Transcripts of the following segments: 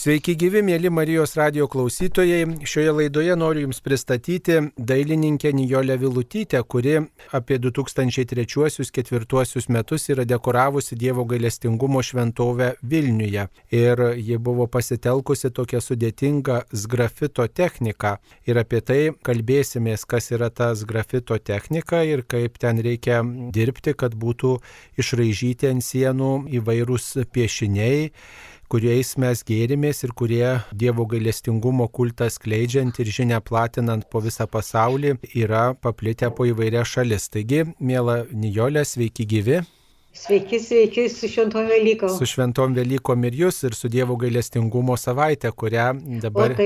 Sveiki gyvi, mėly Marijos radio klausytojai. Šioje laidoje noriu Jums pristatyti dailininkę Nijolę Vilutytę, kuri apie 2003-2004 metus yra dekoravusi Dievo gailestingumo šventovę Vilniuje. Ir ji buvo pasitelkusi tokią sudėtingą sgrafito techniką. Ir apie tai kalbėsimės, kas yra ta sgrafito technika ir kaip ten reikia dirbti, kad būtų išraižyti ant sienų įvairūs piešiniai kuriais mes gėrimės ir kurie Dievo gailestingumo kultą skleidžiant ir žinia platinant po visą pasaulį yra paplitę po įvairias šalis. Taigi, mėla Nijolė, sveiki gyvi. Sveiki, sveiki su šventom Velykom. Su šventom Velykom ir jūs, ir su Dievo gailestingumo savaitė, kurią dabar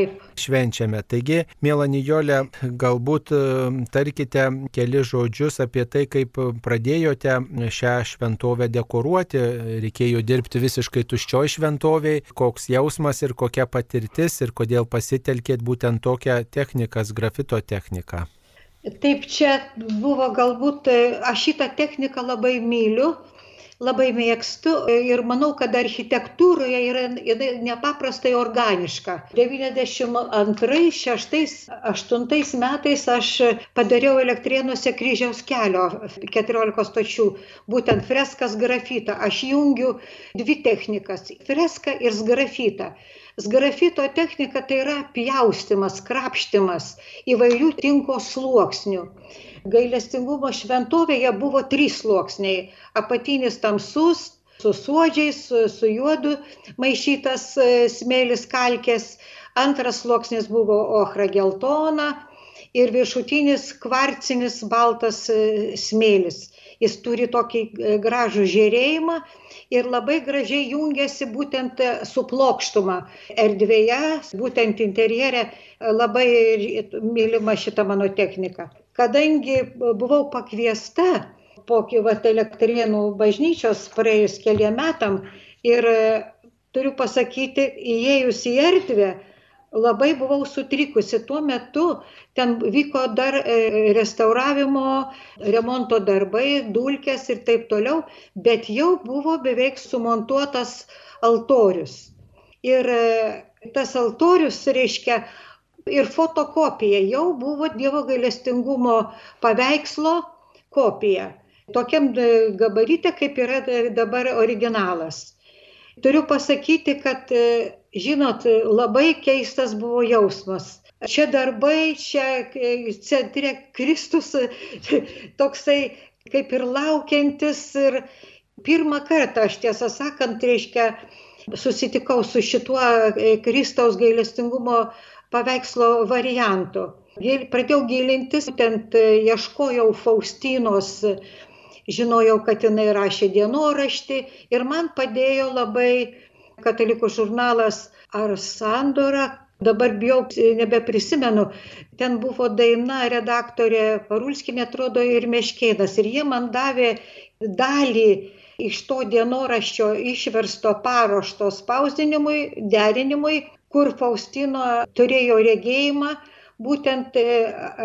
švenčiame. Taigi, mėla Nijolė, galbūt e, tarkite keli žodžius apie tai, kaip pradėjote šią šventovę dekoruoti. Reikėjo dirbti visiškai tuščioj šventoviai. Koks jausmas ir kokia patirtis ir kodėl pasitelkėt būtent tokią techniką, grafito techniką. Taip, čia buvo galbūt, e, aš šitą techniką labai myliu, labai mėgstu ir manau, kad architektūroje yra nepaprastai organiška. 92, 6, 8 metais aš padariau elektrienuose kryžiaus kelio 14 stočių, būtent freskas grafitą. Aš jungiu dvi technikas - freską ir grafitą. Sgrafito technika tai yra pjaustimas, krapštimas įvairių tinko sluoksnių. Gailestingumo šventovėje buvo trys sluoksniai apatinis tamsus su suodžiais su, su juodu maišytas e, smėlis kalkės. Antras sluoksnis buvo ochra geltona ir viršutinis kvarcinis baltas e, smėlis jis turi tokį e, gražų žėrėjimą ir labai gražiai jungiasi būtent su plokštuma erdvėje, būtent interjere. Labai mylima šita mano technika. Kadangi buvau pakviesta po vat elektrėnų bažnyčios praėjus keliem metam ir e, turiu pasakyti, įėjus į erdvę, labai buvau sutrikusi. Tuo metu ten vyko dar e, restauravimo, remonto darbai, dulkės ir taip toliau, bet jau buvo beveik sumontuotas altorius. Ir e, tas altorius, reiškia, ir fotokopija jau buvo Dievo gailestingumo paveikslo kopija. Tokiam e, gabarite, kaip yra dabar originalas. Turiu pasakyti, kad, žinot, labai keistas buvo jausmas. Čia darbai, čia e, centre Kristus toksai kaip ir laukiantis. Ir pirmą kartą aš tiesą sakant, reiškia, susitikau su šituo Kristaus gailestingumo paveikslo variantų. Pradėjau gilintis, būtent e, ieškojau Faustinos, žinojau, kad jinai rašė dienoraštį ir man padėjo labai katalikų žurnalas ar Sandora, dabar bijau, nebeprisimenu, ten buvo daina redaktorė Parulskinė, atrodo, ir Meškėnas. Ir jie man davė dalį iš to dienoraščio išversto paruošto spausdinimui, derinimui kur Faustino turėjo regėjimą būtent e,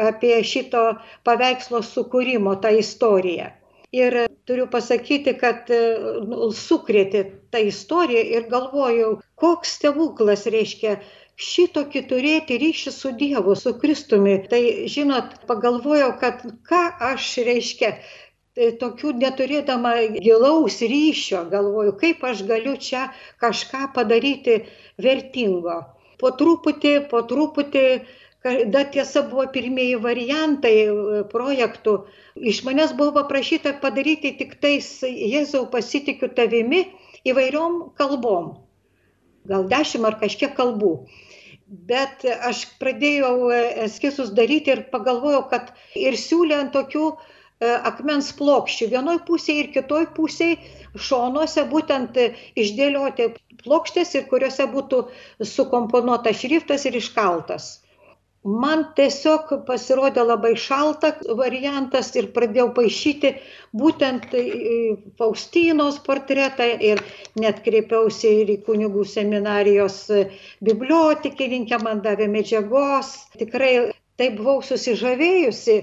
apie šito paveikslo sukūrimo, tą istoriją. Ir turiu pasakyti, kad e, nu, sukrėtė tą istoriją ir galvojau, koks stebuklas reiškia šitokį turėti ryšį su Dievu, su Kristumi. Tai, žinot, pagalvojau, kad ką aš reiškia e, tokių neturėdama gilaus ryšio, galvoju, kaip aš galiu čia kažką padaryti vertingo. Po truputį, po truputį, da tiesa buvo pirmieji variantai e, projektų, iš manęs buvo paprašyta padaryti tik tais Jėzau pasitikiu tavimi įvairiom kalbom. Gal dešimt ar kažkiek kalbų. Bet aš pradėjau e, eskizus daryti ir pagalvojau, kad ir siūlė ant tokių e, akmens plokščių. Vienoj pusėje ir kitoj pusėje šonuose būtent išdėlioti plokštės ir kuriuose būtų sukomponuotas šriftas ir iškaltas. Man tiesiog pasirodė labai šalta variantas ir pradėjau paaišyti būtent Faustinos portretą ir net kreipiausi ir į kunigų seminarijos bibliotekininkę, man davė medžiagos. Tikrai taip buvau susižavėjusi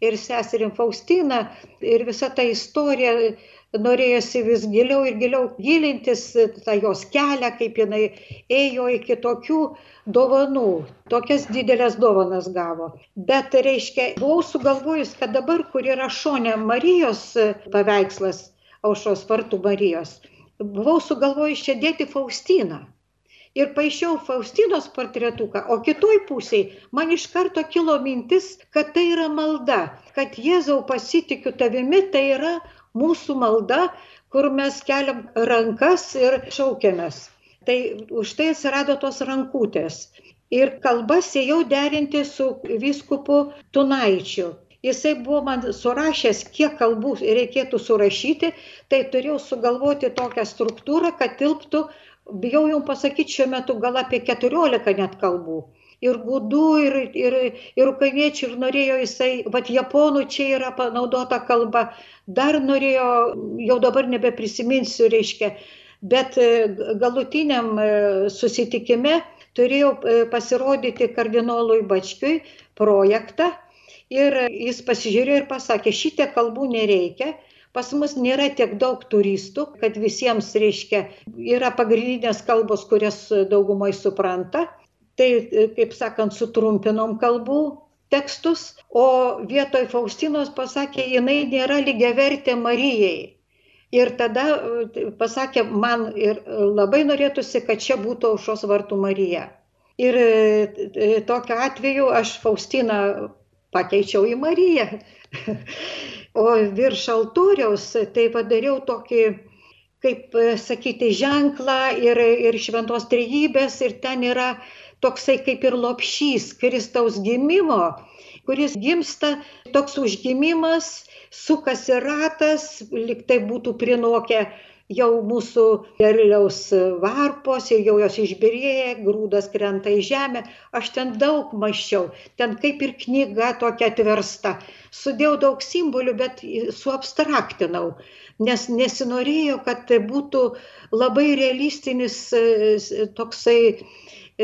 ir seserim Faustina ir visa ta istorija norėjosi vis giliau ir giliau gilintis tą jos kelią, kaip jinai ėjo iki tokių dovanų, tokias didelės dovanas gavo. Bet, reiškia, buvau sugalvojus, kad dabar, kur yra šonė Marijos paveikslas, aušos vartų Marijos, buvau sugalvojus čia dėti Faustiną. Ir paaišiau Faustinos portretuką, o kitoj pusėje man iš karto kilo mintis, kad tai yra malda, kad Jėzau pasitikiu tavimi, tai yra mūsų malda, kur mes keliam rankas ir šaukiamės. Tai už tai atsirado tos rankutės. Ir kalbas ėjau derinti su viskupu Tunaičiu. Jisai buvo man surašęs, kiek kalbų reikėtų surašyti, tai turėjau sugalvoti tokią struktūrą, kad tilptų, bijau jums pasakyti, šiuo metu gal apie 14 net kalbų ir gudų, ir, ir, ir ukrainiečių, ir norėjo jisai, vad japonų čia yra panaudota kalba, dar norėjo, jau dabar nebeprisiminsiu, reiškia, bet e, galutiniam e, susitikime turėjau e, pasirodyti kardinolui Bačkiui projektą ir jis pasižiūrėjo ir pasakė, šitie kalbų nereikia, pas mus nėra tiek daug turistų, kad visiems reiškia, yra pagrindinės kalbos, kurias daugumai supranta tai, e, kaip sakant, sutrumpinom kalbų tekstus, o vietoj Faustinos pasakė, jinai nėra lygiavertė Marijai. Ir tada e, pasakė, man ir labai norėtųsi, kad čia būtų aušos vartų Marija. Ir e, tokiu atveju aš Faustiną pakeičiau į Mariją. o virš altoriaus tai padariau tokį, kaip sakyti, ženklą ir, ir šventos trejybės ir ten yra toksai kaip ir lopšys Kristaus gimimo, kuris gimsta toks užgimimas, sukasi ratas, liktai būtų prinokę jau mūsų derliaus varpos ir jau jos išbirėja, grūdas krenta į žemę. Aš ten daug maščiau, ten kaip ir knyga tokia atversta. Sudėjau daug simbolių, bet suabstraktinau, nes nesinorėjo, kad tai būtų labai realistinis toksai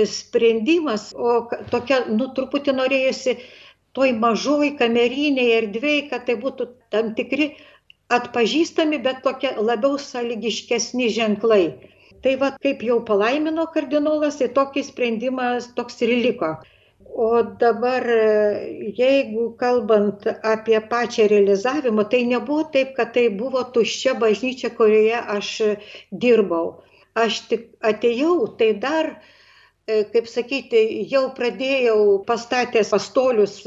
sprendimas, o tokia, nu, truputį norėjusi toj mažoj kameriniai erdvėjai, kad tai būtų tam tikri atpažįstami, bet tokie labiau sąlygiškesni ženklai. Tai va, kaip jau palaimino kardinolas, tai tokį sprendimą toks ir liko. O dabar, jeigu kalbant apie pačią realizavimą, tai nebuvo taip, kad tai buvo tuščia bažnyčia, kurioje aš dirbau. Aš tik atėjau, tai dar E, kaip sakyti, jau pradėjau pastatęs pastolius,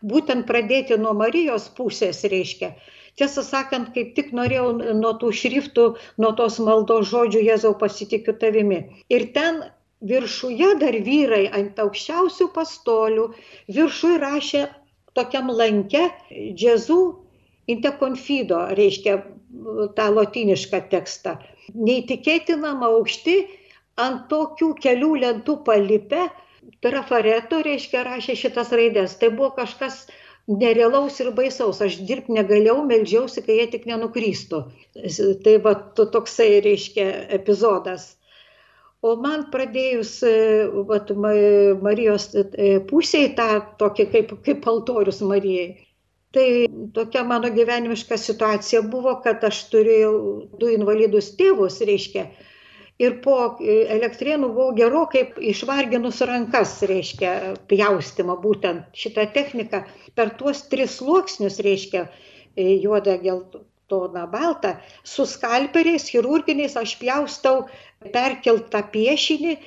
būtent pradėti nuo Marijos pusės, reiškia. Tiesą sakant, kaip tik norėjau nuo tų šriftų, nuo tos maldos žodžių Jėzau pasitikiu tavimi. Ir ten viršuje dar vyrai ant aukščiausių pastolių, viršuje rašė tokiam lanke Jėzų interconfido, reiškia tą lotinišką tekstą. Neįtikėtinam aukšti ant tokių kelių lentų palipę trafareto, reiškia, rašė šitas raidės. Tai buvo kažkas nerealaus ir baisaus. Aš dirbti negalėjau, melžiausi, kai jie tik nenukrystų. Tai va toksai, reiškia, epizodas. O man pradėjus vat, Marijos e, pusėje tą tokį kaip, kaip altorius Marijai, tai tokia mano gyvenimiška situacija buvo, kad aš turėjau du invalidus tėvus, reiškia, ir po e, elektrėnų buvau gerokai išvarginus rankas, reiškia, pjaustimą būtent šitą techniką. Per tuos tris sluoksnius, reiškia, e, juodą, geltoną, baltą, su skalperiais, chirurginiais aš pjaustau perkeltą piešinį,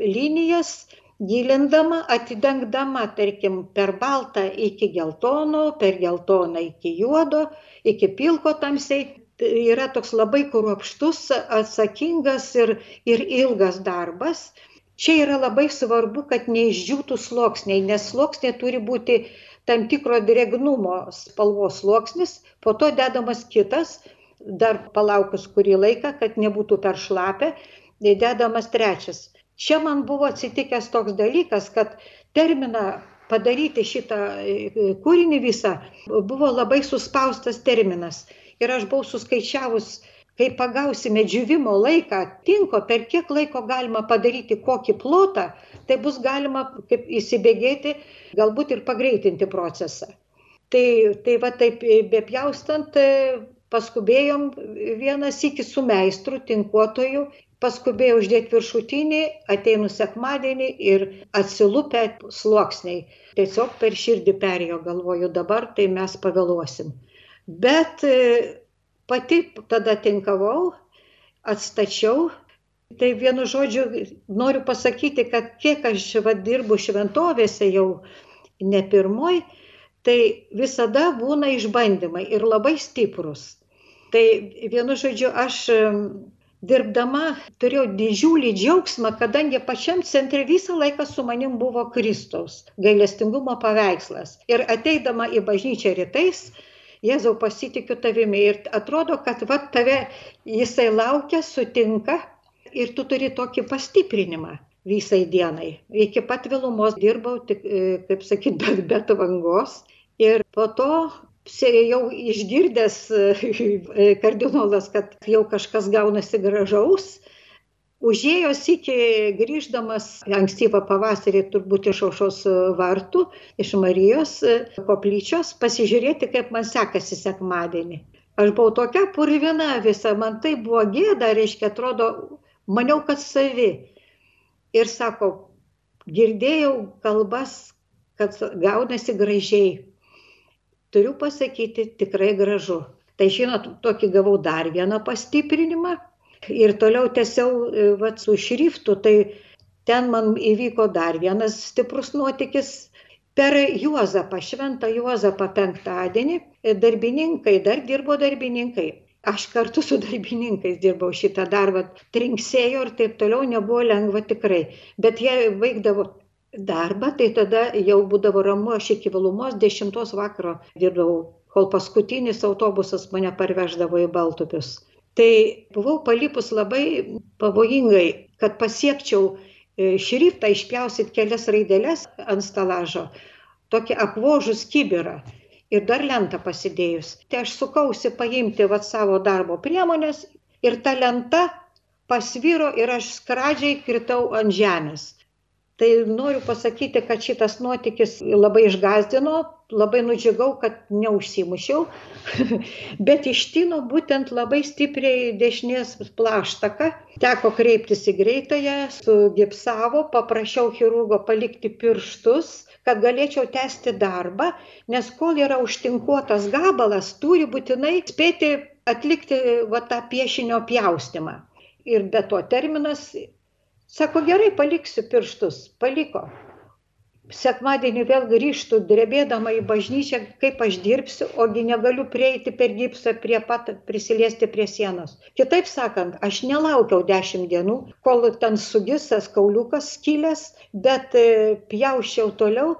linijas, gilindama, atidengdama, tarkim, per baltą iki geltono, per geltoną iki juodo, iki pilko tamsiai yra toks labai kruopštus, atsakingas ir, ir ilgas darbas. Čia yra labai svarbu, kad neišdžiūtų sluoksniai, nes sluoksniai turi būti tam tikro drėgnumo spalvos sluoksnis, po to dedamas kitas, dar palaukus kurį laiką, kad nebūtų per šlapę, dedamas trečias. Čia man buvo atsitikęs toks dalykas, kad terminą padaryti šitą e, kūrinį visą buvo labai suspaustas terminas ir aš buvau suskaičiavus, kai pagausime džiūvimo laiką, tinko, per kiek laiko galima padaryti kokį plotą, tai bus galima kaip įsibėgėti, galbūt ir pagreitinti procesą. Tai, tai va taip bepjaustant, paskubėjom vienas iki su meistru, tinkuotoju, paskubėjau uždėti viršutinį, ateinu sekmadienį ir atsilupę sluoksniai. Tiesiog per širdį perėjo, galvoju, dabar tai mes pavėluosim. Bet e, pati tada tinkavau, atstačiau. Tai vienu žodžiu noriu pasakyti, kad kiek aš va, dirbu šventovėse jau ne pirmoj, tai visada būna išbandymai ir labai stiprus. Tai vienu žodžiu, aš dirbdama turėjau didžiulį džiaugsmą, kadangi pačiam centre visą laiką su manim buvo Kristaus gailestingumo paveikslas. Ir ateidama į bažnyčią rytais, Jėzau pasitikiu tavimi ir atrodo, kad va tave jisai laukia, sutinka ir tu turi tokį pastiprinimą visai dienai. Iki pat vėlumos dirbau, tik, e, kaip sakyt, be, be tvangos. Ir po to jau išgirdęs e, kardinolas, kad jau kažkas gaunasi gražaus, užėjo sykį grįždamas ankstyvą pavasarį turbūt iš aušos vartų, iš Marijos koplyčios, pasižiūrėti, kaip man sekasi sekmadienį. Aš buvau tokia purvina visa, man tai buvo gėda, reiškia, atrodo, maniau, kad savi. Ir sako, girdėjau kalbas, kad gaunasi gražiai. Turiu pasakyti, tikrai gražu. Tai žinot, tokį gavau dar vieną pastiprinimą, ir toliau tęsiau e, vat, su šriftu, tai ten man įvyko dar vienas stiprus nuotykis. Per Juozapą, Šventą Juozapą penktadienį, e, darbininkai, dar dirbo darbininkai. Aš kartu su darbininkais dirbau šitą darbą, trinksėjo ir taip toliau, nebuvo lengva tikrai. Bet jie vaikdavo darbą, tai tada jau būdavo ramu, aš iki vėlumos dešimtos vakaro dirbdavau, kol paskutinis autobusas mane parveždavo į Baltupius tai buvau palipus labai pavojingai, kad pasiekčiau e, šriftą išpjausit kelias raideles ant stalažo, tokį apvožus kibirą ir dar lentą pasidėjus. Tai aš sukausi paimti vat savo darbo priemonės ir ta lenta pasviro ir aš skradžiai kritau ant žemės. Tai noriu pasakyti, kad šitas nuotykis labai išgazdino, labai nudžiugau, kad neužsimušiau, bet ištino būtent labai stipriai dešinės plaštaka. Teko kreiptis į greitąją, sugipsavo, paprašiau chirurgo palikti pirštus, kad galėčiau tęsti darbą, nes kol yra užtinkuotas gabalas, turi būtinai spėti atlikti va, tą piešinio pjaustimą. Ir be to terminas Sako, gerai, paliksiu pirštus. Paliko. Sekmadienį vėl grįžtų, drebėdama į bažnyčią, kaip aš dirbsiu, ogi negaliu prieiti per gipsą prie pat, prisiliesti prie sienos. Kitaip sakant, aš nelaukiau dešimt dienų, kol ten sugisas kauliukas skylės, bet e, pjaušiau toliau.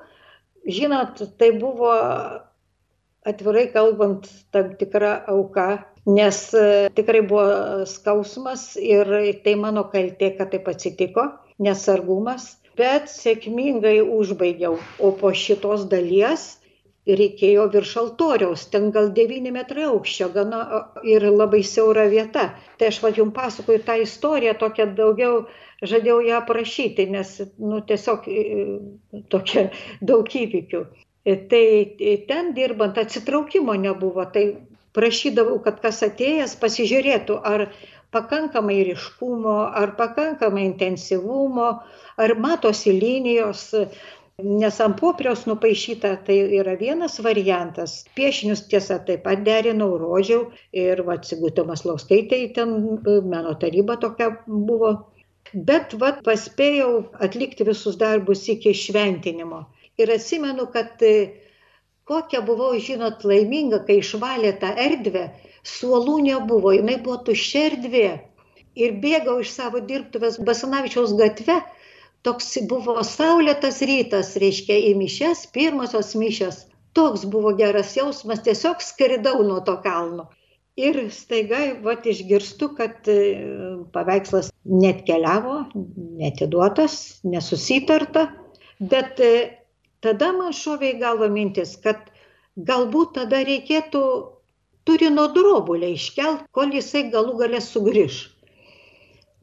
Žinot, tai buvo atvirai kalbant tam tikra auka nes e, tikrai buvo skausmas ir tai mano kaltė, kad taip atsitiko, nesargumas, bet sėkmingai užbaigiau. O po šitos dalies reikėjo virš altoriaus, ten gal 9 metrai aukščio, gana ir labai siaura vieta. Tai aš vad jums pasakoju tą istoriją, tokią daugiau žadėjau ją aprašyti, nes nu, tiesiog tokia daug įvykių. Tai ten dirbant atsitraukimo nebuvo, tai prašydavau, kad kas atėjęs pasižiūrėtų, ar pakankamai ryškumo, ar pakankamai intensyvumo, ar matosi linijos, nes ant popieriaus nupaišyta tai yra vienas variantas. Piešinius tiesa taip pat derinau, rodžiau ir va, Sigutė Maslauskaitė, ten meno taryba tokia buvo. Bet va, paspėjau atlikti visus darbus iki šventinimo. Ir atsimenu, kad kokia buvau, žinot, laiminga, kai išvalė tą erdvę, suolų nebuvo, jinai buvo tuščia erdvė. Ir bėgau iš savo dirbtuvės Basanavičiaus gatve, toks buvo saulėtas rytas, reiškia, į mišes, pirmosios mišes. Toks buvo geras jausmas, tiesiog skridau nuo to kalno. Ir staiga, va, išgirstu, kad e, paveikslas net keliavo, netiduotas, nesusitarta, bet e, tada man šovė į galvą mintis, kad galbūt tada reikėtų turino drobulę iškelt, kol jisai galų galę sugrįž.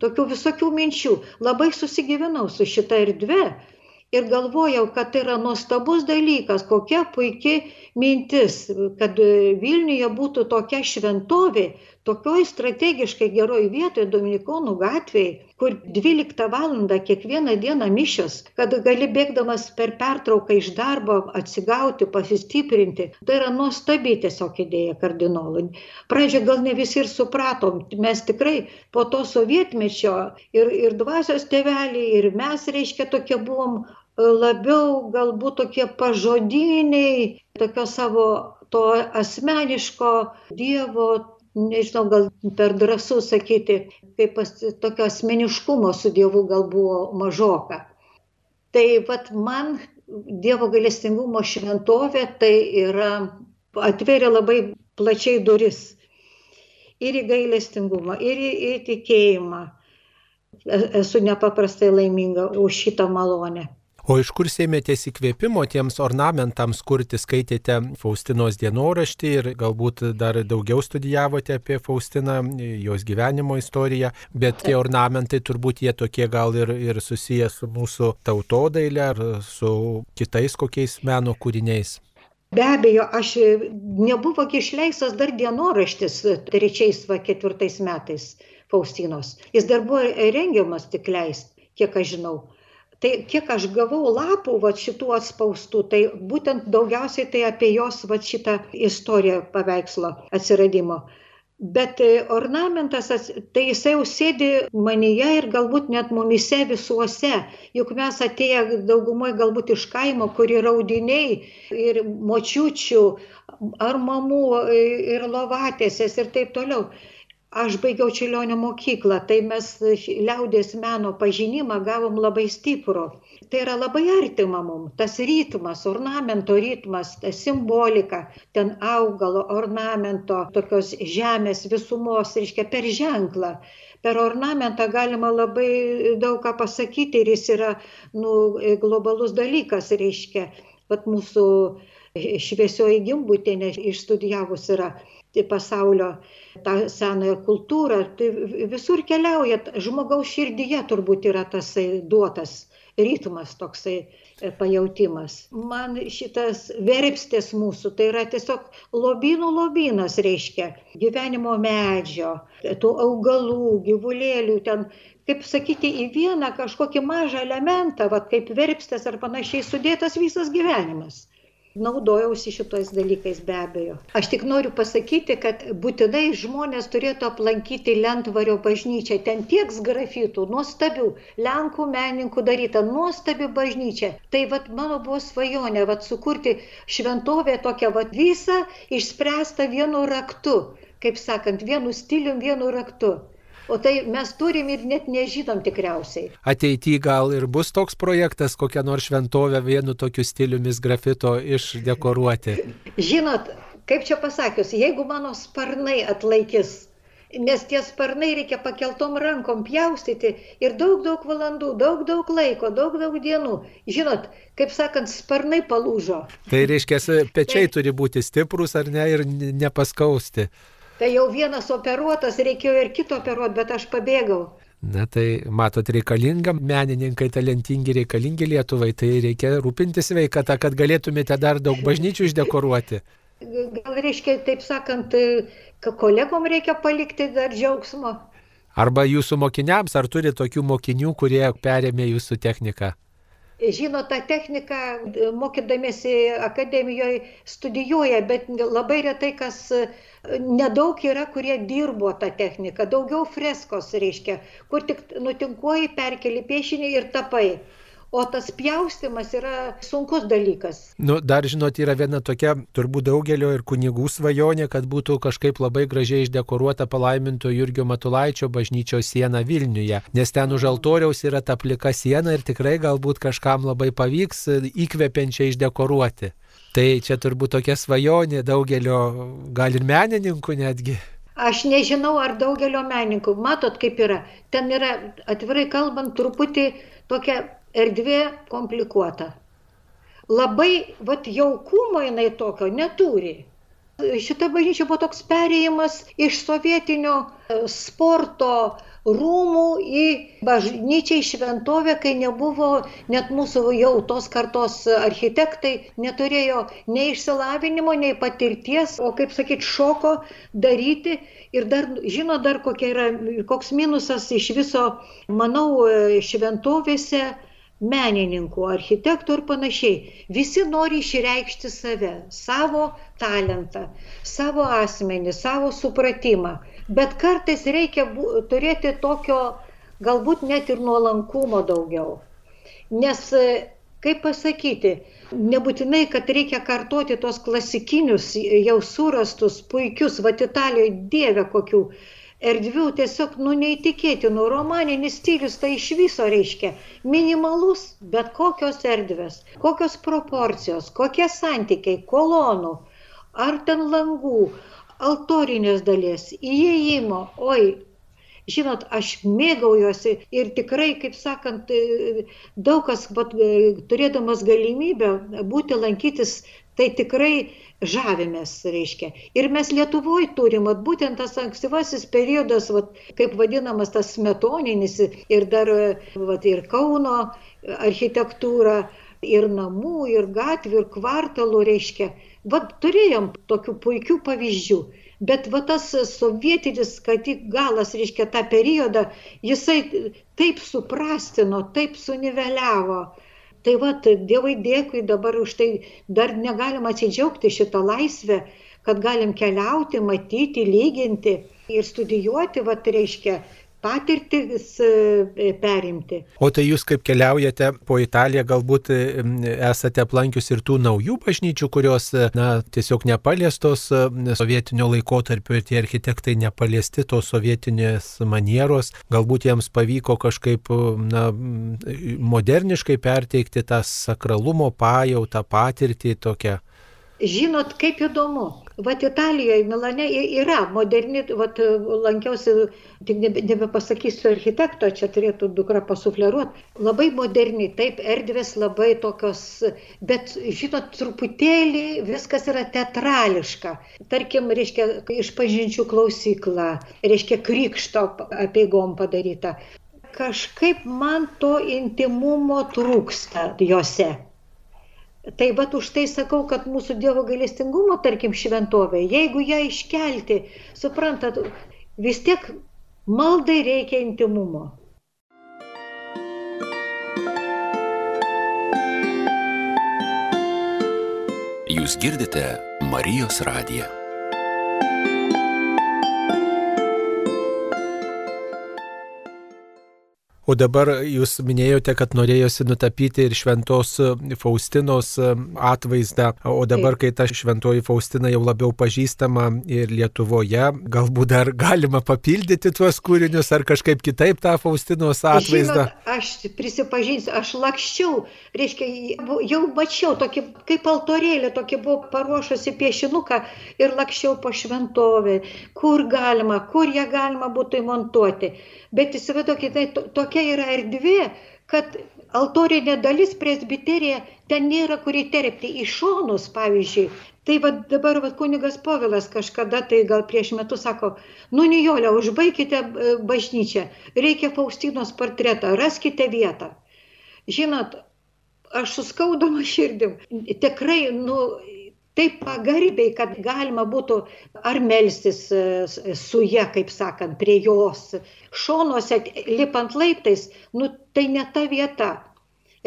Tokių visokių minčių. Labai susigyvenau su šita erdve ir galvojau, kad tai yra nuostabus dalykas, kokia puikia mintis, kad Vilniuje būtų tokia šventovė, tokioj strategiškai geroj vietoj Dominikonų gatvėje, kur 12 val. kiekvieną dieną mišios, kad gali bėgdamas per pertrauką iš darbo atsigauti, pasistiprinti. Tai yra nuostabi tiesiog idėja kardinolui. Pradžioje gal ne visi ir supratom, mes tikrai po to sovietmečio ir, ir dvasios tėveliai, ir mes, reiškia, tokie buvom labiau galbūt tokie pažodiniai, tokio savo to asmeniško Dievo nežinau, gal per drąsu sakyti, kaip tokio asmeniškumo su Dievu gal buvo mažoka. Tai vad man Dievo galestingumo šventovė tai yra, atveria labai plačiai duris. Ir į gailestingumą, ir į, į tikėjimą. E, esu nepaprastai laiminga už šitą malonę. O iš kur sėmėtės įkvėpimo tiems ornamentams kurti, skaitėte Faustinos dienoraštį ir galbūt dar daugiau studijavote apie Faustiną, jos gyvenimo istoriją, bet tie ornamentai turbūt jie tokie gal ir, ir susiję su mūsų tautodailė ar su kitais kokiais meno kūriniais. Be abejo, aš nebuvo išleistas dar dienoraštis trečiais va ketvirtais metais Faustinos. Jis dar buvo rengiamas tik leist, kiek aš žinau tai kiek aš gavau lapų vat šitų atspaustų tai būtent daugiausiai tai apie jos vat šitą istoriją paveikslo atsiradimo. Bet e, ornamentas tai jisai jau sėdi manyje ir galbūt net mumyse visuose. Juk mes atėję daugumoj galbūt iš kaimo kur yra audiniai ir močiučių ar mamų e, ir lovatėsės ir taip toliau aš baigiau čiurlionio mokyklą tai mes liaudies meno pažinimą gavom labai stiprų. Tai yra labai artima mum tas ritmas ornamento ritmas simbolika ten augalo ornamento tokios žemės visumos reiškia per ženklą. Per ornamentą galima labai daug ką pasakyti ir jis yra nu globalus dalykas reiškia. Vat mūsų šviesioji gimbutienė išstudijavus yra pasaulio tą senąją kultūrą, tai visur keliauja, žmogaus širdyje turbūt yra tasai duotas ritmas toksai e, pajautimas. Man šitas verpstės mūsų, tai yra tiesiog lobynų lobynas reiškia, gyvenimo medžio, tų augalų, gyvulėlių, ten, kaip sakyti, į vieną kažkokį mažą elementą, va, kaip verpstės ar panašiai sudėtas visas gyvenimas naudojausi šitais dalykais be abejo. Aš tik noriu pasakyti kad būtinai žmonės turėtų aplankyti lentvario bažnyčią. Ten tiek sgrafitų nuostabių lenkų menininkų daryta nuostabi bažnyčia. Tai vat mano buvo svajonė vat sukurti šventovę tokią vat visą išspręstą vienu raktu kaip sakant vienu stilium vienu raktu O tai mes turim ir net nežinom tikriausiai. Ateityje gal ir bus toks projektas, kokią nors šventovę vienu tokiu stiliumis grafito išdekoruoti. Žinot, kaip čia pasakius, jeigu mano sparnai atlaikys nes tie sparnai reikia pakeltom rankom pjaustyti ir daug daug valandų, daug daug laiko, daug daug dienų. Žinot, kaip sakant, sparnai palūžo. Tai reiškia, pečiai tai... turi būti stiprus ar ne ir nepaskausti tai jau vienas operuotas, reikėjo ir kito operuoti, bet aš pabėgau. Na tai matot, reikalinga, menininkai talentingi, reikalingi Lietuvai, tai reikia rūpintis veikata, kad galėtumėte dar daug bažnyčių išdekoruoti. Gal reiškia, taip sakant, kolegom reikia palikti dar džiaugsmo. Arba jūsų mokiniams, ar turi tokių mokinių, kurie perėmė jūsų techniką? Žino tą techniką, mokydamėsi akademijoje studijuoja, bet labai retai kas, nedaug yra, kurie dirbo tą techniką, daugiau freskos reiškia, kur tik nutinkuoji, perkeli piešinį ir tapai o tas pjaustimas yra sunkus dalykas. Nu, dar žinot, yra viena tokia turbūt daugelio ir kunigų svajonė, kad būtų kažkaip labai gražiai išdekoruota palaiminto Jurgio Matulaičio bažnyčios siena Vilniuje, nes ten už altoriaus yra ta plika siena ir tikrai galbūt kažkam labai pavyks įkvepiančiai išdekoruoti. Tai čia turbūt tokia svajonė daugelio, gal ir menininkų netgi. Aš nežinau, ar daugelio menininkų, matot, kaip yra. Ten yra, atvirai kalbant, truputį tokia erdvė komplikuota. Labai, vat jaukumo jinai tokio neturi. Šita bažnyčia buvo toks perėjimas iš sovietinio e, sporto rūmų į bažnyčią, į šventovę, kai nebuvo net mūsų jau tos kartos architektai, neturėjo nei išsilavinimo, nei patirties, o kaip sakyti, šoko daryti. Ir dar, žino, dar yra, koks minusas iš viso, manau, šventovėse menininkų, architektų ir panašiai. Visi nori išreikšti save, savo talentą, savo asmenį, savo supratimą bet kartais reikia turėti tokio galbūt net ir nuolankumo daugiau. Nes, kaip pasakyti, nebūtinai, kad reikia kartoti tos klasikinius, jau surastus, puikius, va Italijoje dievė kokių erdvių, tiesiog, nu, neįtikėtinų, romaninis stilius tai iš viso reiškia minimalus, bet kokios erdvės, kokios proporcijos, kokie santykiai, kolonų, ar ten langų, altorinės dalies, įėjimo, oi, žinot, aš mėgaujuosi ir tikrai, kaip sakant, daug kas, bet, turėdamas galimybę būti lankytis, tai tikrai žavimės, reiškia. Ir mes Lietuvoje turim, at, būtent tas ankstyvasis periodas, at, kaip vadinamas tas smetoninis ir dar at, ir Kauno architektūra, ir namų, ir gatvių, ir kvartalų, reiškia Vat turėjom tokių puikių pavyzdžių. Bet va tas sovietinis, kad tik galas, reiškia, tą periodą, jisai taip suprastino, taip suniveliavo. Tai va, Dievai dėkui dabar už tai dar negalim atsidžiaugti šitą laisvę, kad galim keliauti, matyti, lyginti ir studijuoti, va, reiškia, patirtis e, perimti. O tai jūs kaip keliaujate po Italiją, galbūt e, esate aplankius ir tų naujų bažnyčių, kurios e, na, tiesiog nepaliestos sovietinio laikotarpio ir tie architektai nepaliesti tos sovietinės manieros, galbūt jiems pavyko kažkaip na, moderniškai perteikti tą sakralumo pajautą, patirtį tokią. Žinot, kaip įdomu. Vat Italijoje, Milane yra moderni, vat lankiausi, tik nebe, nebepasakysiu architekto, čia turėtų dukra pasufleruoti, labai moderni, taip, erdvės labai tokios, bet žinot, truputėlį viskas yra teatrališka. Tarkim, reiškia, išpažinčių klausykla, reiškia, krikšto apieigom padaryta. Kažkaip man to intimumo trūksta juose. Tai va už tai sakau, kad mūsų Dievo gailestingumo, tarkim, šventovė, jeigu ją iškelti, suprantat, vis tiek maldai reikia intimumo. Jūs girdite Marijos radiją. O dabar jūs minėjote, kad norėjosi nutapyti ir šventos Faustinos atvaizdą, o dabar, kai ta šventoji Faustina jau labiau pažįstama ir Lietuvoje, galbūt dar galima papildyti tuos kūrinius ar kažkaip kitaip tą Faustinos atvaizdą. Žinot, aš prisipažinsiu, aš lakščiau, reiškia, jau mačiau tokį, kaip altorėlį, tokį buvau paruošusi piešinuką ir lakščiau po šventovę, kur galima, kur ją galima būtų įmontuoti. Bet įsivaizduokite, tai tokia yra erdvė, kad altorinė dalis presbiterija ten nėra kur įterpti į šonus, pavyzdžiui. Tai va dabar va, kunigas Povilas kažkada, tai gal prieš metus sako, nu Nijolė, užbaikite e, bažnyčią, reikia Faustinos portretą, raskite vietą. Žinot, aš suskaudama širdim, tikrai, nu, taip pagarbiai, kad galima būtų ar melstis e, su ją, kaip sakant, prie jos. Šonuose lipant laiptais, nu tai ne ta vieta,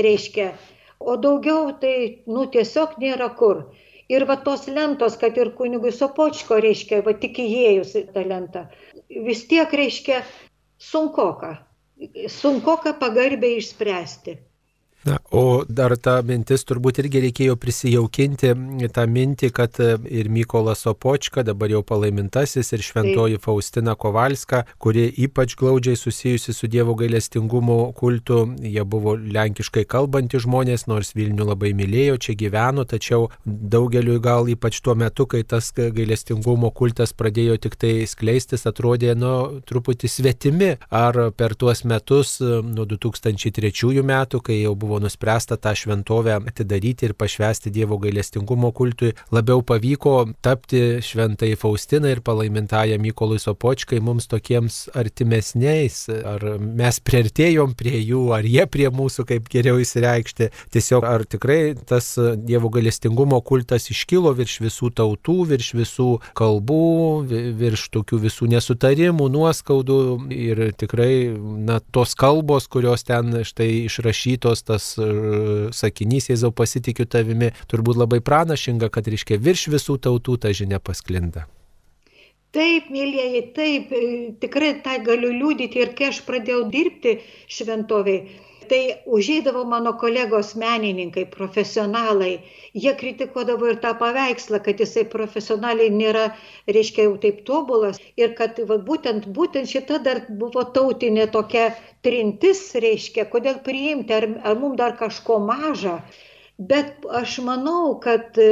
reiškia. O daugiau tai, nu tiesiog nėra kur. Ir va tos lentos, kad ir kunigui Sopočko, reiškia, va tik įėjus į tą lentą, vis tiek reiškia sunkoka. Sunkoka pagarbiai išspręsti. Na, o dar tą mintis turbūt irgi reikėjo prisijaukinti, tą mintį, kad e, ir Mykolas Opočka, dabar jau palaimintasis, ir šventoji Taip. Faustina Kovalska, kuri ypač glaudžiai susijusi su Dievo gailestingumo kultu, jie buvo lenkiškai kalbantys žmonės, nors Vilnių labai mylėjo, čia gyveno, tačiau daugeliu gal ypač tuo metu, kai tas gailestingumo kultas pradėjo tik tai skleistis, atrodė, nu, truputį svetimi. Ar per tuos metus, nuo 2003 metų, kai jau buvo buvo nuspręsta tą šventovę atidaryti ir pašvesti Dievo gailestingumo kultui, labiau pavyko tapti šventai Faustinai ir palaimintąją Mykolui Sopočkai mums tokiems artimesniais, ar mes priartėjom prie jų, ar jie prie mūsų, kaip geriau įsireikšti. Tiesiog ar tikrai tas Dievo gailestingumo kultas iškilo virš visų tautų, virš visų kalbų, virš tokių visų nesutarimų, nuoskaudų ir tikrai, na, tos kalbos, kurios ten štai išrašytos, tas uh, sakinys, Jėzau pasitikiu tavimi, turbūt labai pranašinga, kad, reiškia, virš visų tautų ta žinia pasklinda. Taip, mėlyjeji, taip, e, tikrai tą galiu liūdyti ir kai aš pradėjau dirbti šventoviai, tai užėdavo mano kolegos menininkai, profesionalai, jie kritikuodavo ir tą paveikslą, kad jisai profesionaliai nėra, reiškia, jau taip tobulas. Ir kad va, būtent, būtent šita dar buvo tautinė tokia trintis, reiškia, kodėl priimti, ar, ar mums dar kažko maža. Bet aš manau, kad e,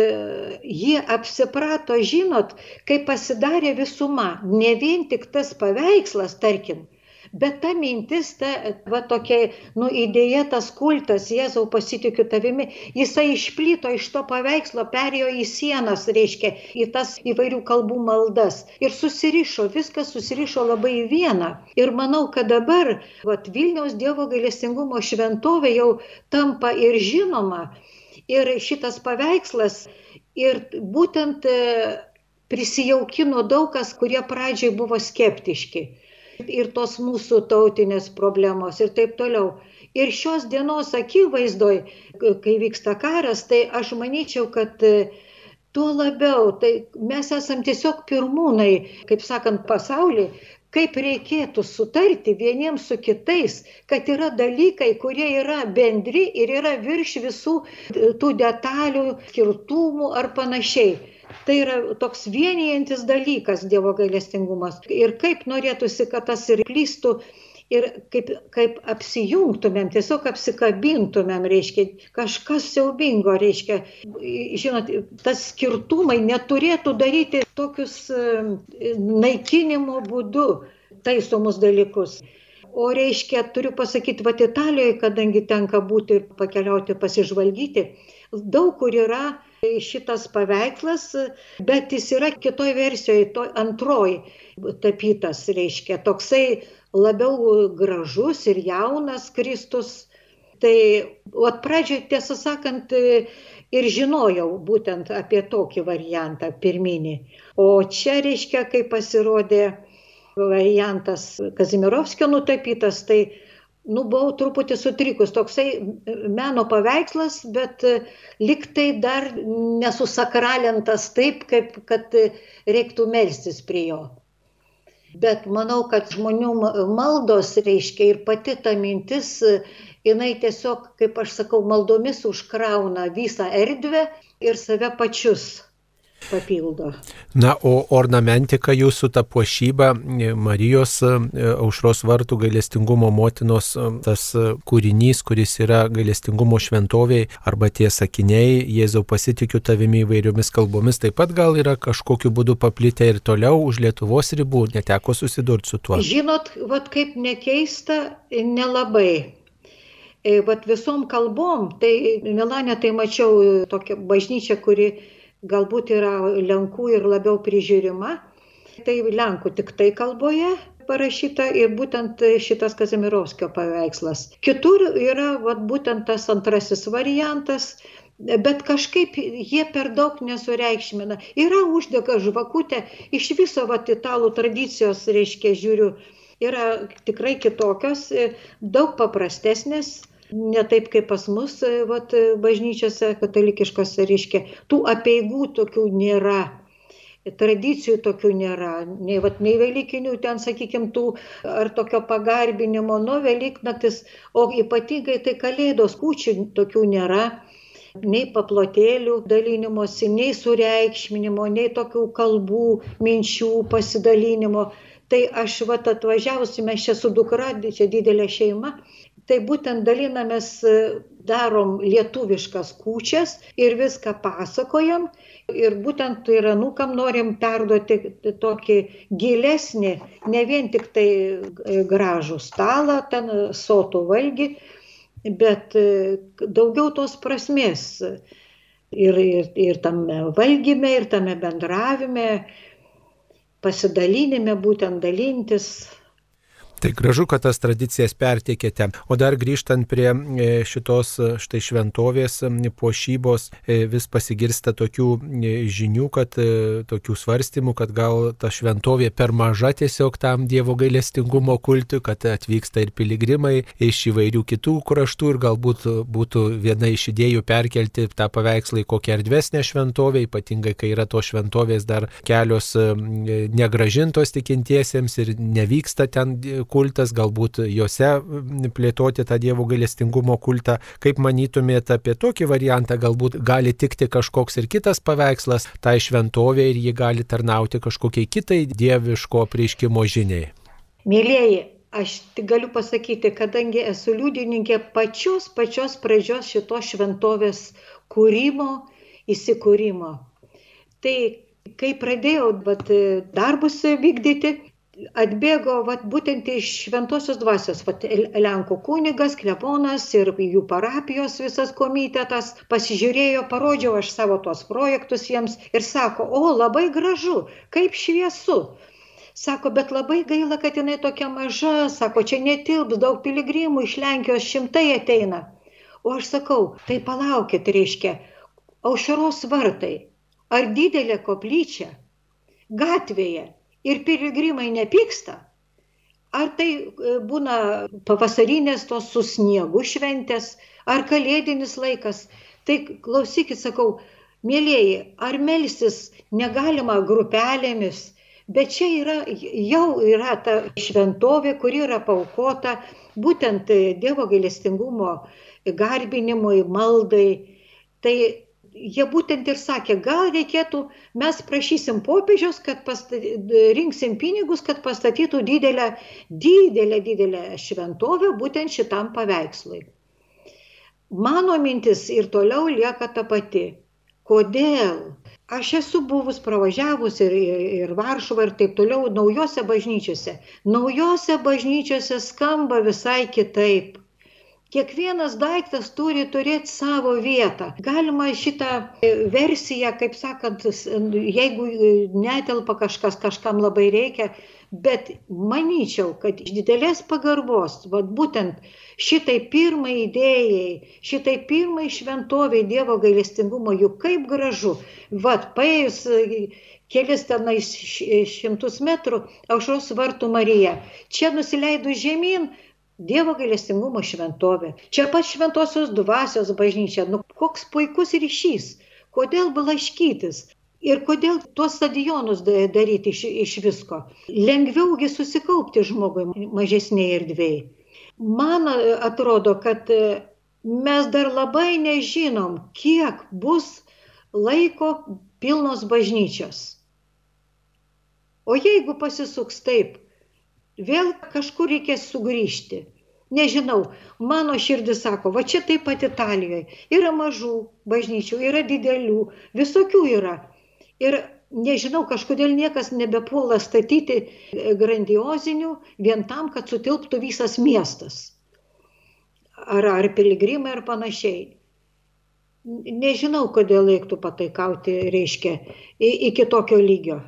jie apsiprato, žinot, kai pasidarė visuma, ne vien tik tas paveikslas, tarkim, bet ta mintis, ta va tokia, nu, idėja, tas kultas, Jėzau pasitikiu tavimi, jisai išplito iš to paveikslo, perėjo į sienas, reiškia, į tas įvairių kalbų maldas ir susirišo, viskas susirišo labai į vieną. Ir manau, kad dabar, va, Vilniaus Dievo gailestingumo šventovė jau tampa ir žinoma ir šitas paveikslas ir būtent e, prisijaukino daug kas, kurie pradžiai buvo skeptiški. Ir tos mūsų tautinės problemos ir taip toliau. Ir šios dienos akivaizdoj, kai vyksta karas, tai aš manyčiau, kad e, tuo labiau, tai mes esam tiesiog pirmūnai, kaip sakant, pasaulį, kaip reikėtų sutarti vieniems su kitais, kad yra dalykai, kurie yra bendri ir yra virš visų tų detalių, skirtumų ar panašiai. Tai yra toks vienijantis dalykas Dievo gailestingumas. Ir kaip norėtųsi, kad tas ir plystų ir kaip, kaip apsijungtumėm, tiesiog apsikabintumėm, reiškia, kažkas siaubingo, reiškia, žinot, tas skirtumai neturėtų daryti tokius e, naikinimo būdu taisomus dalykus. O reiškia, turiu pasakyti, va Italijoje, kadangi tenka būti ir pakeliauti, pasižvalgyti, daug kur yra šitas paveikslas, bet jis yra kitoj versijoje, toj antroji tapytas, reiškia, toksai labiau gražus ir jaunas Kristus. Tai, o pradžioje, tiesą sakant, ir žinojau būtent apie tokį variantą pirminį. O čia, reiškia, kai pasirodė variantas Kazimirovskio nutapytas, tai, nu, buvau truputį sutrikus. Toksai meno paveikslas, bet liktai dar nesusakralintas taip, kaip kad reiktų melstis prie jo bet manau, kad žmonių maldos reiškia ir pati ta mintis, jinai tiesiog, kaip aš sakau, maldomis užkrauna visą erdvę ir save pačius papildo. Na, o ornamentika jūsų ta puošyba, Marijos e, aušros vartų gailestingumo motinos e, tas e, kūrinys, kuris yra gailestingumo šventoviai arba tie sakiniai, Jėzau pasitikiu tavimi įvairiomis kalbomis, taip pat gal yra kažkokiu būdu paplitę ir toliau už Lietuvos ribų, neteko susidurti su tuo. Žinot, vad kaip nekeista, nelabai. Vat visom kalbom, tai Milane tai mačiau tokią bažnyčią, kuri galbūt yra Lenkų ir labiau prižiūrima. Tai Lenkų tik tai kalboje parašyta ir būtent šitas Kazimirovskio paveikslas. Kitur yra vat, būtent tas antrasis variantas, bet kažkaip jie per daug nesureikšmina. Yra uždega žvakutė, iš viso vat, italų tradicijos, reiškia, žiūriu, yra tikrai kitokios, daug paprastesnės ne taip kaip pas mus e, vat, e, bažnyčiose katalikiškose, reiškia, tų apieigų tokių nėra. Tradicijų tokių nėra, nei, vat, nei Velykinių ten, sakykime, tų ar tokio pagarbinimo, nu, Velyknaktis, o ypatingai tai Kalėdos kūčių tokių nėra nei paplotėlių dalinimosi, nei sureikšminimo, nei tokių kalbų, minčių pasidalinimo. Tai aš vat atvažiavusi, mes čia su dukra, čia didelė šeima, tai būtent dalinamės, e, darom lietuviškas kūčias ir viską pasakojam. Ir būtent ir anūkam norim perduoti tokį gilesnį, ne vien tik tai e, gražų stalą, ten sotų valgy, bet daugiau tos prasmės ir, ir, ir tame valgyme, ir tame bendravime, pasidalinime, būtent dalintis Tai gražu, kad tas tradicijas perteikėte. O dar grįžtant prie e, šitos e, štai šventovės puošybos, e, vis pasigirsta tokių žinių, kad tokių svarstymų, kad gal ta šventovė per maža tiesiog tam Dievo gailestingumo kultui, kad atvyksta ir piligrimai iš įvairių kitų kraštų ir galbūt būtų viena iš idėjų perkelti tą paveikslą į kokią erdvesnę šventovę, ypatingai kai yra to šventovės dar kelios negražintos tikintiesiems ir nevyksta ten kultas, galbūt juose plėtoti tą Dievo gailestingumo kultą. Kaip manytumėte apie tokį variantą, galbūt gali tikti kažkoks ir kitas paveikslas tai šventovė ir ji gali tarnauti kažkokiai kitai dieviško prieškimo žiniai. Mėlyjeji, aš tik galiu pasakyti, kadangi esu liudininkė pačios pačios pradžios šitos šventovės kūrimo, įsikūrimo. Tai kai pradėjau vat, darbus vykdyti, atbėgo vat, būtent iš šventosios dvasios, vat, Lenkų kunigas, kleponas ir jų parapijos visas komitetas pasižiūrėjo, parodžiau aš savo tuos projektus jiems ir sako, o labai gražu, kaip šviesu. Sako, bet labai gaila, kad jinai tokia maža, sako, čia netilps daug piligrimų iš Lenkijos šimtai ateina. O aš sakau, tai palaukit, reiškia, aušaros vartai, ar didelė koplyčia, gatvėje, ir piligrimai nepyksta, ar tai e, būna pavasarinės tos su sniegu šventės, ar kalėdinis laikas. Tai klausykit, sakau, mėlyjeji, ar melsis negalima grupelėmis, bet čia yra, jau yra ta šventovė, kuri yra paukota būtent Dievo gailestingumo garbinimui, maldai. Tai jie būtent ir sakė, gal reikėtų, mes prašysim popiežiaus, kad pastaty, rinksim pinigus, kad pastatytų didelę, didelę, didelę šventovę būtent šitam paveikslui. Mano mintis ir toliau lieka ta pati. Kodėl? Aš esu buvus pravažiavus ir, ir, ir Varšuvą ir taip toliau naujose bažnyčiose. Naujose bažnyčiose skamba visai kitaip Kiekvienas daiktas turi turėti savo vietą. Galima šitą e, versiją, kaip sakant, jeigu e, netelpa kažkas, kažkam labai reikia, bet manyčiau, kad iš didelės pagarbos, vad būtent šitai pirmai idėjai, šitai pirmai šventoviai Dievo gailestingumo, juk kaip gražu, vad paėjus e, kelis tenais šimtus metrų aušros vartų Marija, čia nusileidus žemyn, Dievo gailestingumo šventovė. Čia pat šventosios dvasios bažnyčia. Nu, koks puikus ryšys. Kodėl blaškytis? Ir kodėl tuos stadionus daryti iš, iš visko? Lengviaugi susikaupti žmogui mažesnėje erdvėje. Man atrodo, kad e, mes dar labai nežinom, kiek bus laiko pilnos bažnyčios. O jeigu pasisuks taip, vėl kažkur reikės sugrįžti. Nežinau, mano širdis sako, va čia taip pat Italijoje. Yra mažų bažnyčių, yra didelių, visokių yra. Ir nežinau, kažkodėl niekas nebepuola statyti grandiozinių vien tam, kad sutilptų visas miestas. Ar, ar piligrimai ar panašiai. Nežinau, kodėl reiktų pataikauti, reiškia, iki tokio lygio.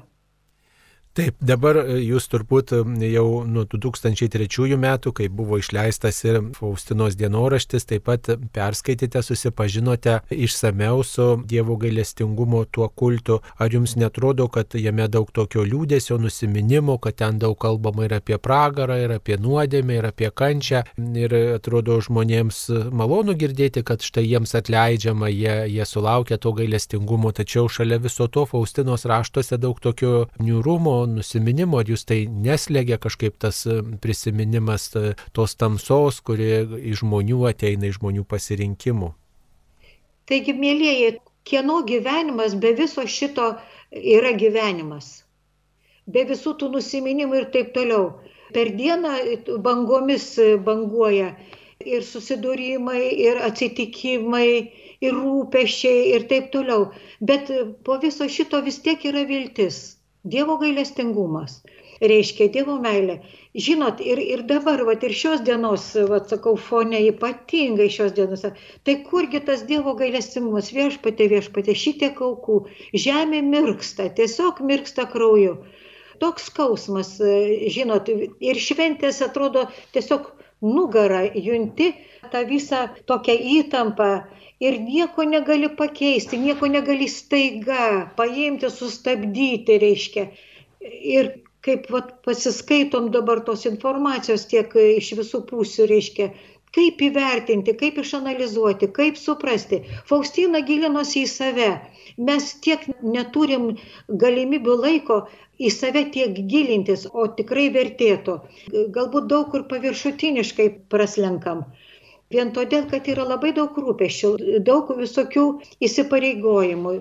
Taip, dabar e, jūs turbūt jau nuo 2003 metų, kai buvo išleistas ir Faustinos dienoraštis, taip pat perskaitėte, susipažinote išsameu su Dievo gailestingumo tuo kultu. Ar jums netrodo, kad jame daug tokio liūdėsio, nusiminimo, kad ten daug kalbama ir apie pragarą, ir apie nuodėmę, ir apie kančią. Ir atrodo žmonėms malonu girdėti, kad štai jiems atleidžiama, jie, jie sulaukia to gailestingumo, tačiau šalia viso to Faustinos raštuose daug tokio niūrumo, nusiminimo, ar jūs tai neslėgia kažkaip tas e, prisiminimas e, tos tamsos, kurie iš žmonių ateina, iš žmonių pasirinkimų. Taigi, mėlyjeji, kieno gyvenimas be viso šito yra gyvenimas? Be visų tų nusiminimų ir taip toliau. Per dieną bangomis banguoja ir susidūrimai, ir atsitikimai, ir rūpešiai, ir taip toliau. Bet po viso šito vis tiek yra viltis. Dievo gailestingumas. reiškia Dievo meilė. Žinot, ir, ir dabar, vat, ir šios dienos, vat, sakau, fone ypatingai šios dienos, tai kurgi tas Dievo gailestimumas, viešpatė, viešpatė, šitiek aukų, žemė mirksta, tiesiog mirksta krauju. Toks skausmas, žinot, ir šventės atrodo tiesiog nugarą junti, tą visą tokią įtampą ir nieko negali pakeisti, nieko negali staiga paimti, sustabdyti, reiškia. Ir kaip vat, pasiskaitom dabar tos informacijos tiek iš visų pusių, reiškia, kaip įvertinti, kaip išanalizuoti, kaip suprasti. Faustina gilinosi į save. Mes tiek neturim galimybių laiko į save tiek gilintis, o tikrai vertėtų. Galbūt daug kur paviršutiniškai praslenkam. Vien todėl, kad yra labai daug rūpešių, daug visokių įsipareigojimų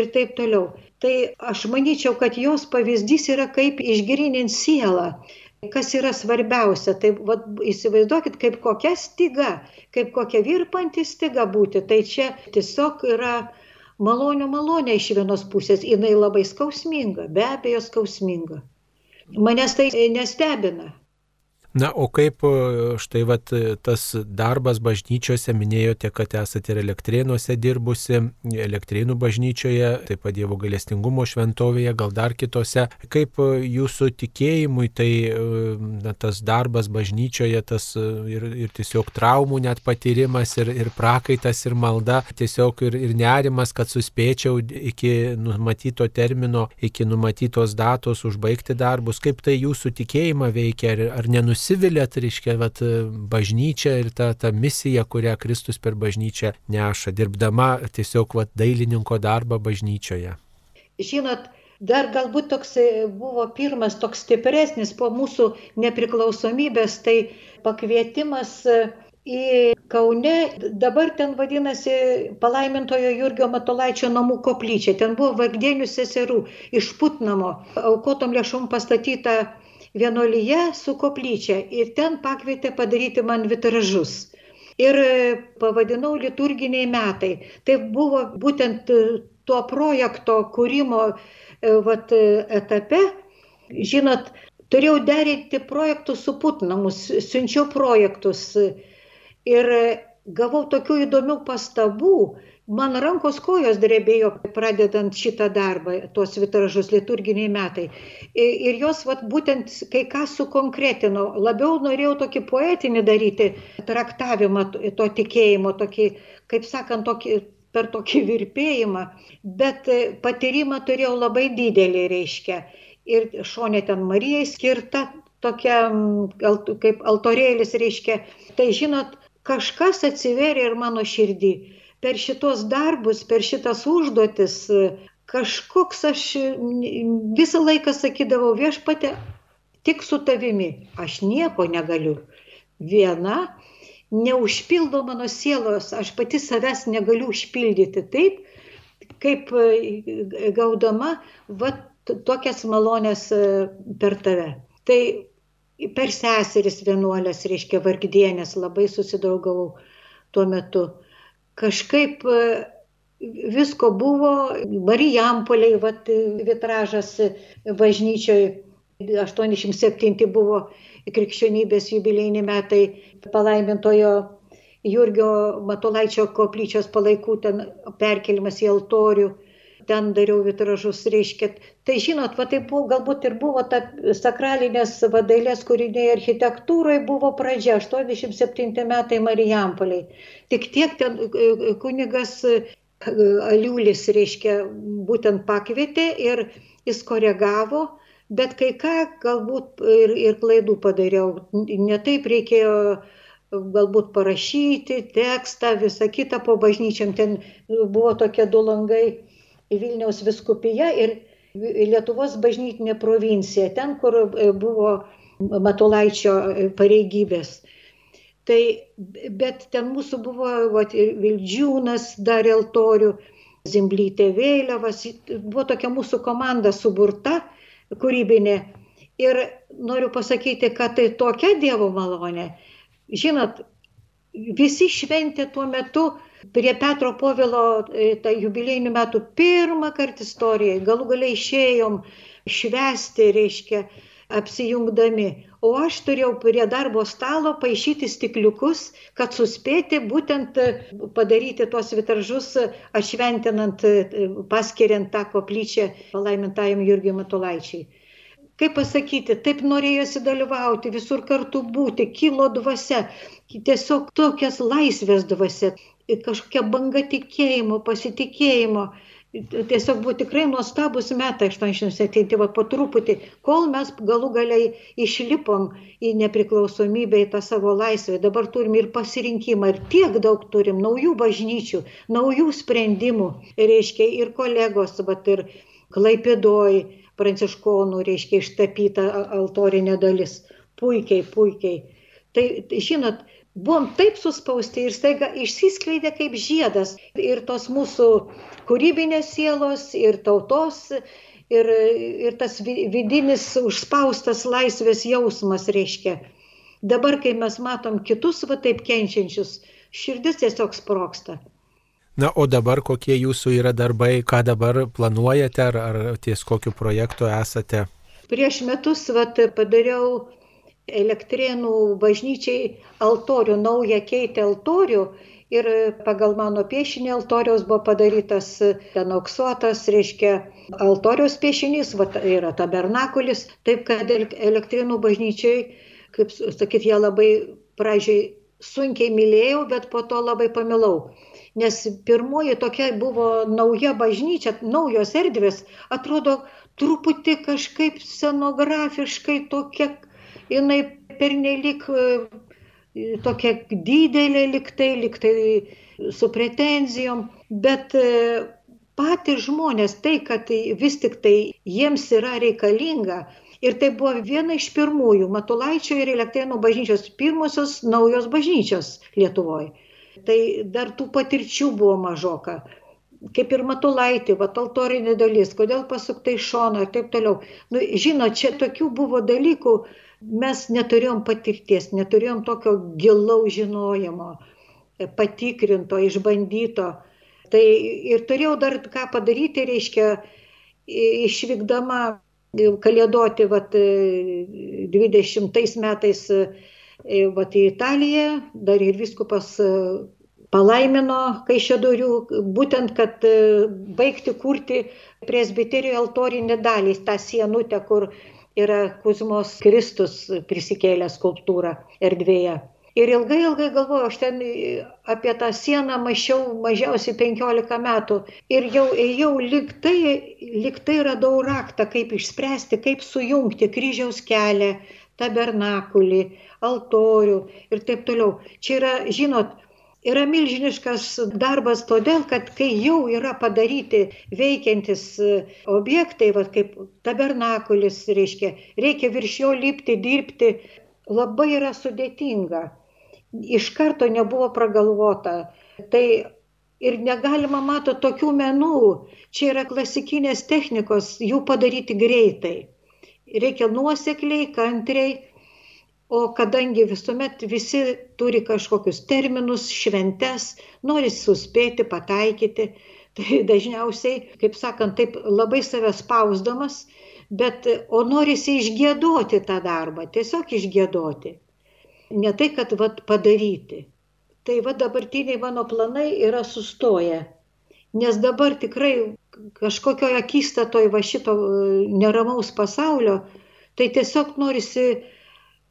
ir taip toliau. Tai aš manyčiau, kad jos pavyzdys yra kaip išgrininti sielą. Kas yra svarbiausia, tai vat, įsivaizduokit, kaip kokia styga, kaip kokia virpanti styga būti. Tai čia tiesiog yra malonių malonė iš vienos pusės, jinai labai skausminga, be abejo skausminga. Manęs tai nestebina. Na, o kaip e, štai vat, tas darbas bažnyčiose, minėjote, kad esate ir elektrėnuose dirbusi, elektrėnų bažnyčioje, taip pat Dievo galestingumo šventovėje, gal dar kitose. Kaip e, jūsų tikėjimui tai e, na, tas darbas bažnyčioje, tas ir, ir tiesiog traumų net patyrimas, ir, ir prakaitas, ir malda, tiesiog ir, ir nerimas, kad suspėčiau iki numatyto termino, iki numatytos datos užbaigti darbus. Kaip tai jūsų tikėjimą veikia, ar, ar nenusipirkti? Nusivilėt, reiškia, vat, bažnyčia ir ta, ta misija, kurią Kristus per bažnyčią neša, dirbdama tiesiog vat, dailininko darbą bažnyčioje? Žinot, dar galbūt toks buvo pirmas toks stipresnis po mūsų nepriklausomybės, tai pakvietimas į Kaune, dabar ten vadinasi palaimintojo Jurgio Matolaičio namų koplyčia. Ten buvo Vagdienių seserų iš Putnamo, aukotom lėšom pastatyta vienolyje su koplyčia ir ten pakvietė padaryti man vitražus. Ir e, pavadinau liturginiai metai. Tai buvo būtent e, tuo projekto kūrimo e, vat, etape. Žinot, turėjau derinti projektus su Putnamus, siunčiau projektus ir gavau tokių įdomių pastabų, man rankos kojos drebėjo pradedant šitą darbą, tuos vitražus liturginiai metai. Ir jos vat, būtent kai ką sukonkretino, labiau norėjau tokį poetinį daryti traktavimą to tikėjimo, tokį, kaip sakant, tokį, per tokį virpėjimą, bet patyrimą turėjau labai didelį, reiškia. Ir šonė ten Marijai skirta tokia kaip altorėlis, reiškia. Tai žinot, kažkas atsiveria ir mano širdį per šitos darbus, per šitas užduotis, kažkoks aš visą laiką sakydavau viešpatė, tik su tavimi, aš nieko negaliu. Viena neužpildo mano sielos, aš pati savęs negaliu užpildyti taip, kaip gaudama va, tokias malonės per tave. Tai per seseris vienuolės, reiškia vargdienės, labai susidraugavau tuo metu kažkaip e, visko buvo, Marijampoliai, vat, vitražas bažnyčioje, 87 buvo krikščionybės jubilėjiniai metai palaimintojo Jurgio Matulaičio koplyčios palaikų ten perkelimas į altorių ten dariau vitražus, reiškia. Tai žinot, va tai buvo, galbūt ir buvo ta sakralinės vadailės kūriniai architektūrai buvo pradžia, 87 metai Marijampoliai. Tik tiek ten e, e, kunigas e, Aliulis, reiškia, būtent pakvietė ir jis koregavo, bet kai ką galbūt ir, ir klaidų padariau. Netaip reikėjo galbūt parašyti tekstą, visą kitą po bažnyčiam. Ten buvo tokie du langai Vilniaus viskupija ir Lietuvos bažnytinė provincija, ten, kur e, buvo Matulaičio e, pareigybės. Tai, bet ten mūsų buvo vat, Vildžiūnas darė altorių, Zimblytė Vėliavas, buvo tokia mūsų komanda suburta, kūrybinė. Ir noriu pasakyti, kad tai tokia Dievo malonė. Žinot, visi šventė tuo metu prie Petro Povilo e, tai jubiliejinių metų pirmą kartą istorijai, galų galiai išėjom švesti, reiškia, apsijungdami. O aš turėjau prie darbo stalo paaišyti stikliukus, kad suspėti būtent padaryti tuos vitaržus, atšventinant, paskiriant tą koplyčią palaimintajam Jurgiui Matulaičiai kaip pasakyti, taip norėjosi dalyvauti, visur kartu būti, kilo dvasia, tiesiog tokias laisvės dvasia, kažkokia banga tikėjimo, pasitikėjimo. Tiesiog buvo tikrai nuostabus metai 87, va po truputį, kol mes galų galiai išlipom į nepriklausomybę, į tą savo laisvę. Dabar turim ir pasirinkimą, ir tiek daug turim naujų bažnyčių, naujų sprendimų, reiškia ir kolegos, va ir klaipėdoj, pranciškonų, reiškia, ištapyta altorinė dalis. Puikiai, puikiai. Tai, žinot, buvom taip suspausti ir staiga išsiskleidė kaip žiedas ir tos mūsų kūrybinės sielos, ir tautos, ir, ir tas vidinis užspaustas laisvės jausmas reiškia. Dabar, kai mes matom kitus va taip kenčiančius, širdis tiesiog sproksta. Na, o dabar kokie jūsų yra darbai, ką dabar planuojate, ar, ar ties kokiu projektu esate? Prieš metus vat, padariau elektrienų bažnyčiai altorių, naują keitę altorių ir pagal mano piešinį altoriaus buvo padarytas ten auksuotas, reiškia, altoriaus piešinys, va, yra tabernakulis, taip kad elektrinų bažnyčiai, kaip sakyt, jie labai pradžiai sunkiai mylėjau, bet po to labai pamilau nes pirmoji tokia buvo nauja bažnyčia, naujos erdvės, atrodo truputį kažkaip scenografiškai tokia, jinai pernelik e, tokia didelė liktai, liktai su pretenzijom, bet e, patys žmonės, tai, kad vis tik tai jiems yra reikalinga, Ir tai buvo viena iš pirmųjų Matulaičio ir Elektrėnų bažnyčios pirmosios naujos bažnyčios Lietuvoje tai dar tų patirčių buvo mažoka. Kaip ir matulaitį, va, altorinė dalis, kodėl pasuktai šoną ir taip toliau. Nu, žinot, čia tokių buvo dalykų, mes neturėjom patirties, neturėjom tokio gilaus žinojimo, patikrinto, išbandyto. Tai ir turėjau dar ką padaryti, reiškia, išvykdama kalėdoti, vat, 20 metais vat į Italiją, dar ir viskupas e, palaimino Kaišėdorių, būtent, kad e, baigti kurti presbiterijų altorinį dalį, tą sienutę, kur yra Kuzmos Kristus prisikėlęs skulptūra erdvėje. Ir ilgai, ilgai galvojau, aš ten apie tą sieną mačiau mažiausiai 15 metų ir jau ėjau liktai, liktai radau raktą, kaip išspręsti, kaip sujungti kryžiaus kelią, tabernakulį, altorių ir taip toliau. Čia yra, žinot, yra milžiniškas darbas todėl, kad kai jau yra padaryti veikiantis e, objektai, va, kaip tabernakulis, reiškia, reikia virš jo lipti, dirbti, labai yra sudėtinga. Iš karto nebuvo pragalvota. Tai ir negalima mato tokių menų. Čia yra klasikinės technikos, jų padaryti greitai. Reikia nuosekliai, kantriai O kadangi visuomet visi turi kažkokius terminus, šventes, nori suspėti, pataikyti, tai dažniausiai, kaip sakant, taip labai save spausdamas, bet o norisi išgėdoti tą darbą, tiesiog išgėdoti. Ne tai, kad vat, padaryti. Tai va dabartiniai mano planai yra sustoję. Nes dabar tikrai kažkokioje akistatoje va šito neramaus pasaulio, tai tiesiog norisi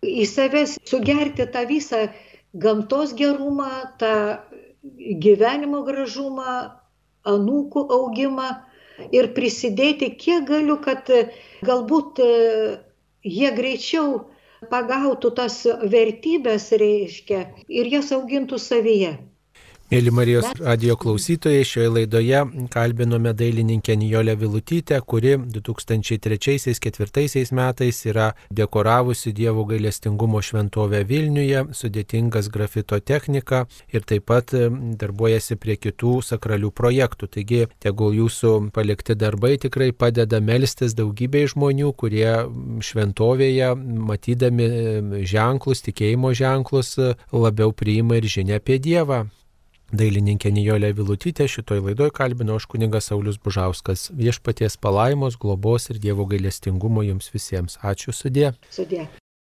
į save sugerti tą visą gamtos gerumą, tą gyvenimo gražumą, anūkų augimą ir prisidėti kiek galiu, kad galbūt e, jie greičiau pagautų tas vertybės, reiškia, ir jas augintų savyje. Mėly Marijos radio klausytojai, šioje laidoje kalbinome dailininkę Nijolę Vilutytę, kuri 2003-2004 metais yra dekoravusi Dievo gailestingumo šventovę Vilniuje, sudėtingas grafito technika ir taip pat darbuojasi prie kitų sakralių projektų. Taigi, tegul jūsų palikti darbai tikrai padeda melstis daugybei žmonių, kurie šventovėje, matydami ženklus, tikėjimo ženklus, labiau priima ir žinia apie Dievą. Dailininkė Nijolė Vilutytė, šitoj laidoj kalbino aš kunigas Saulis Bužauskas. Viešpaties palaimos, globos ir Dievo gailestingumo jums visiems. Ačiū sudė. Sudė.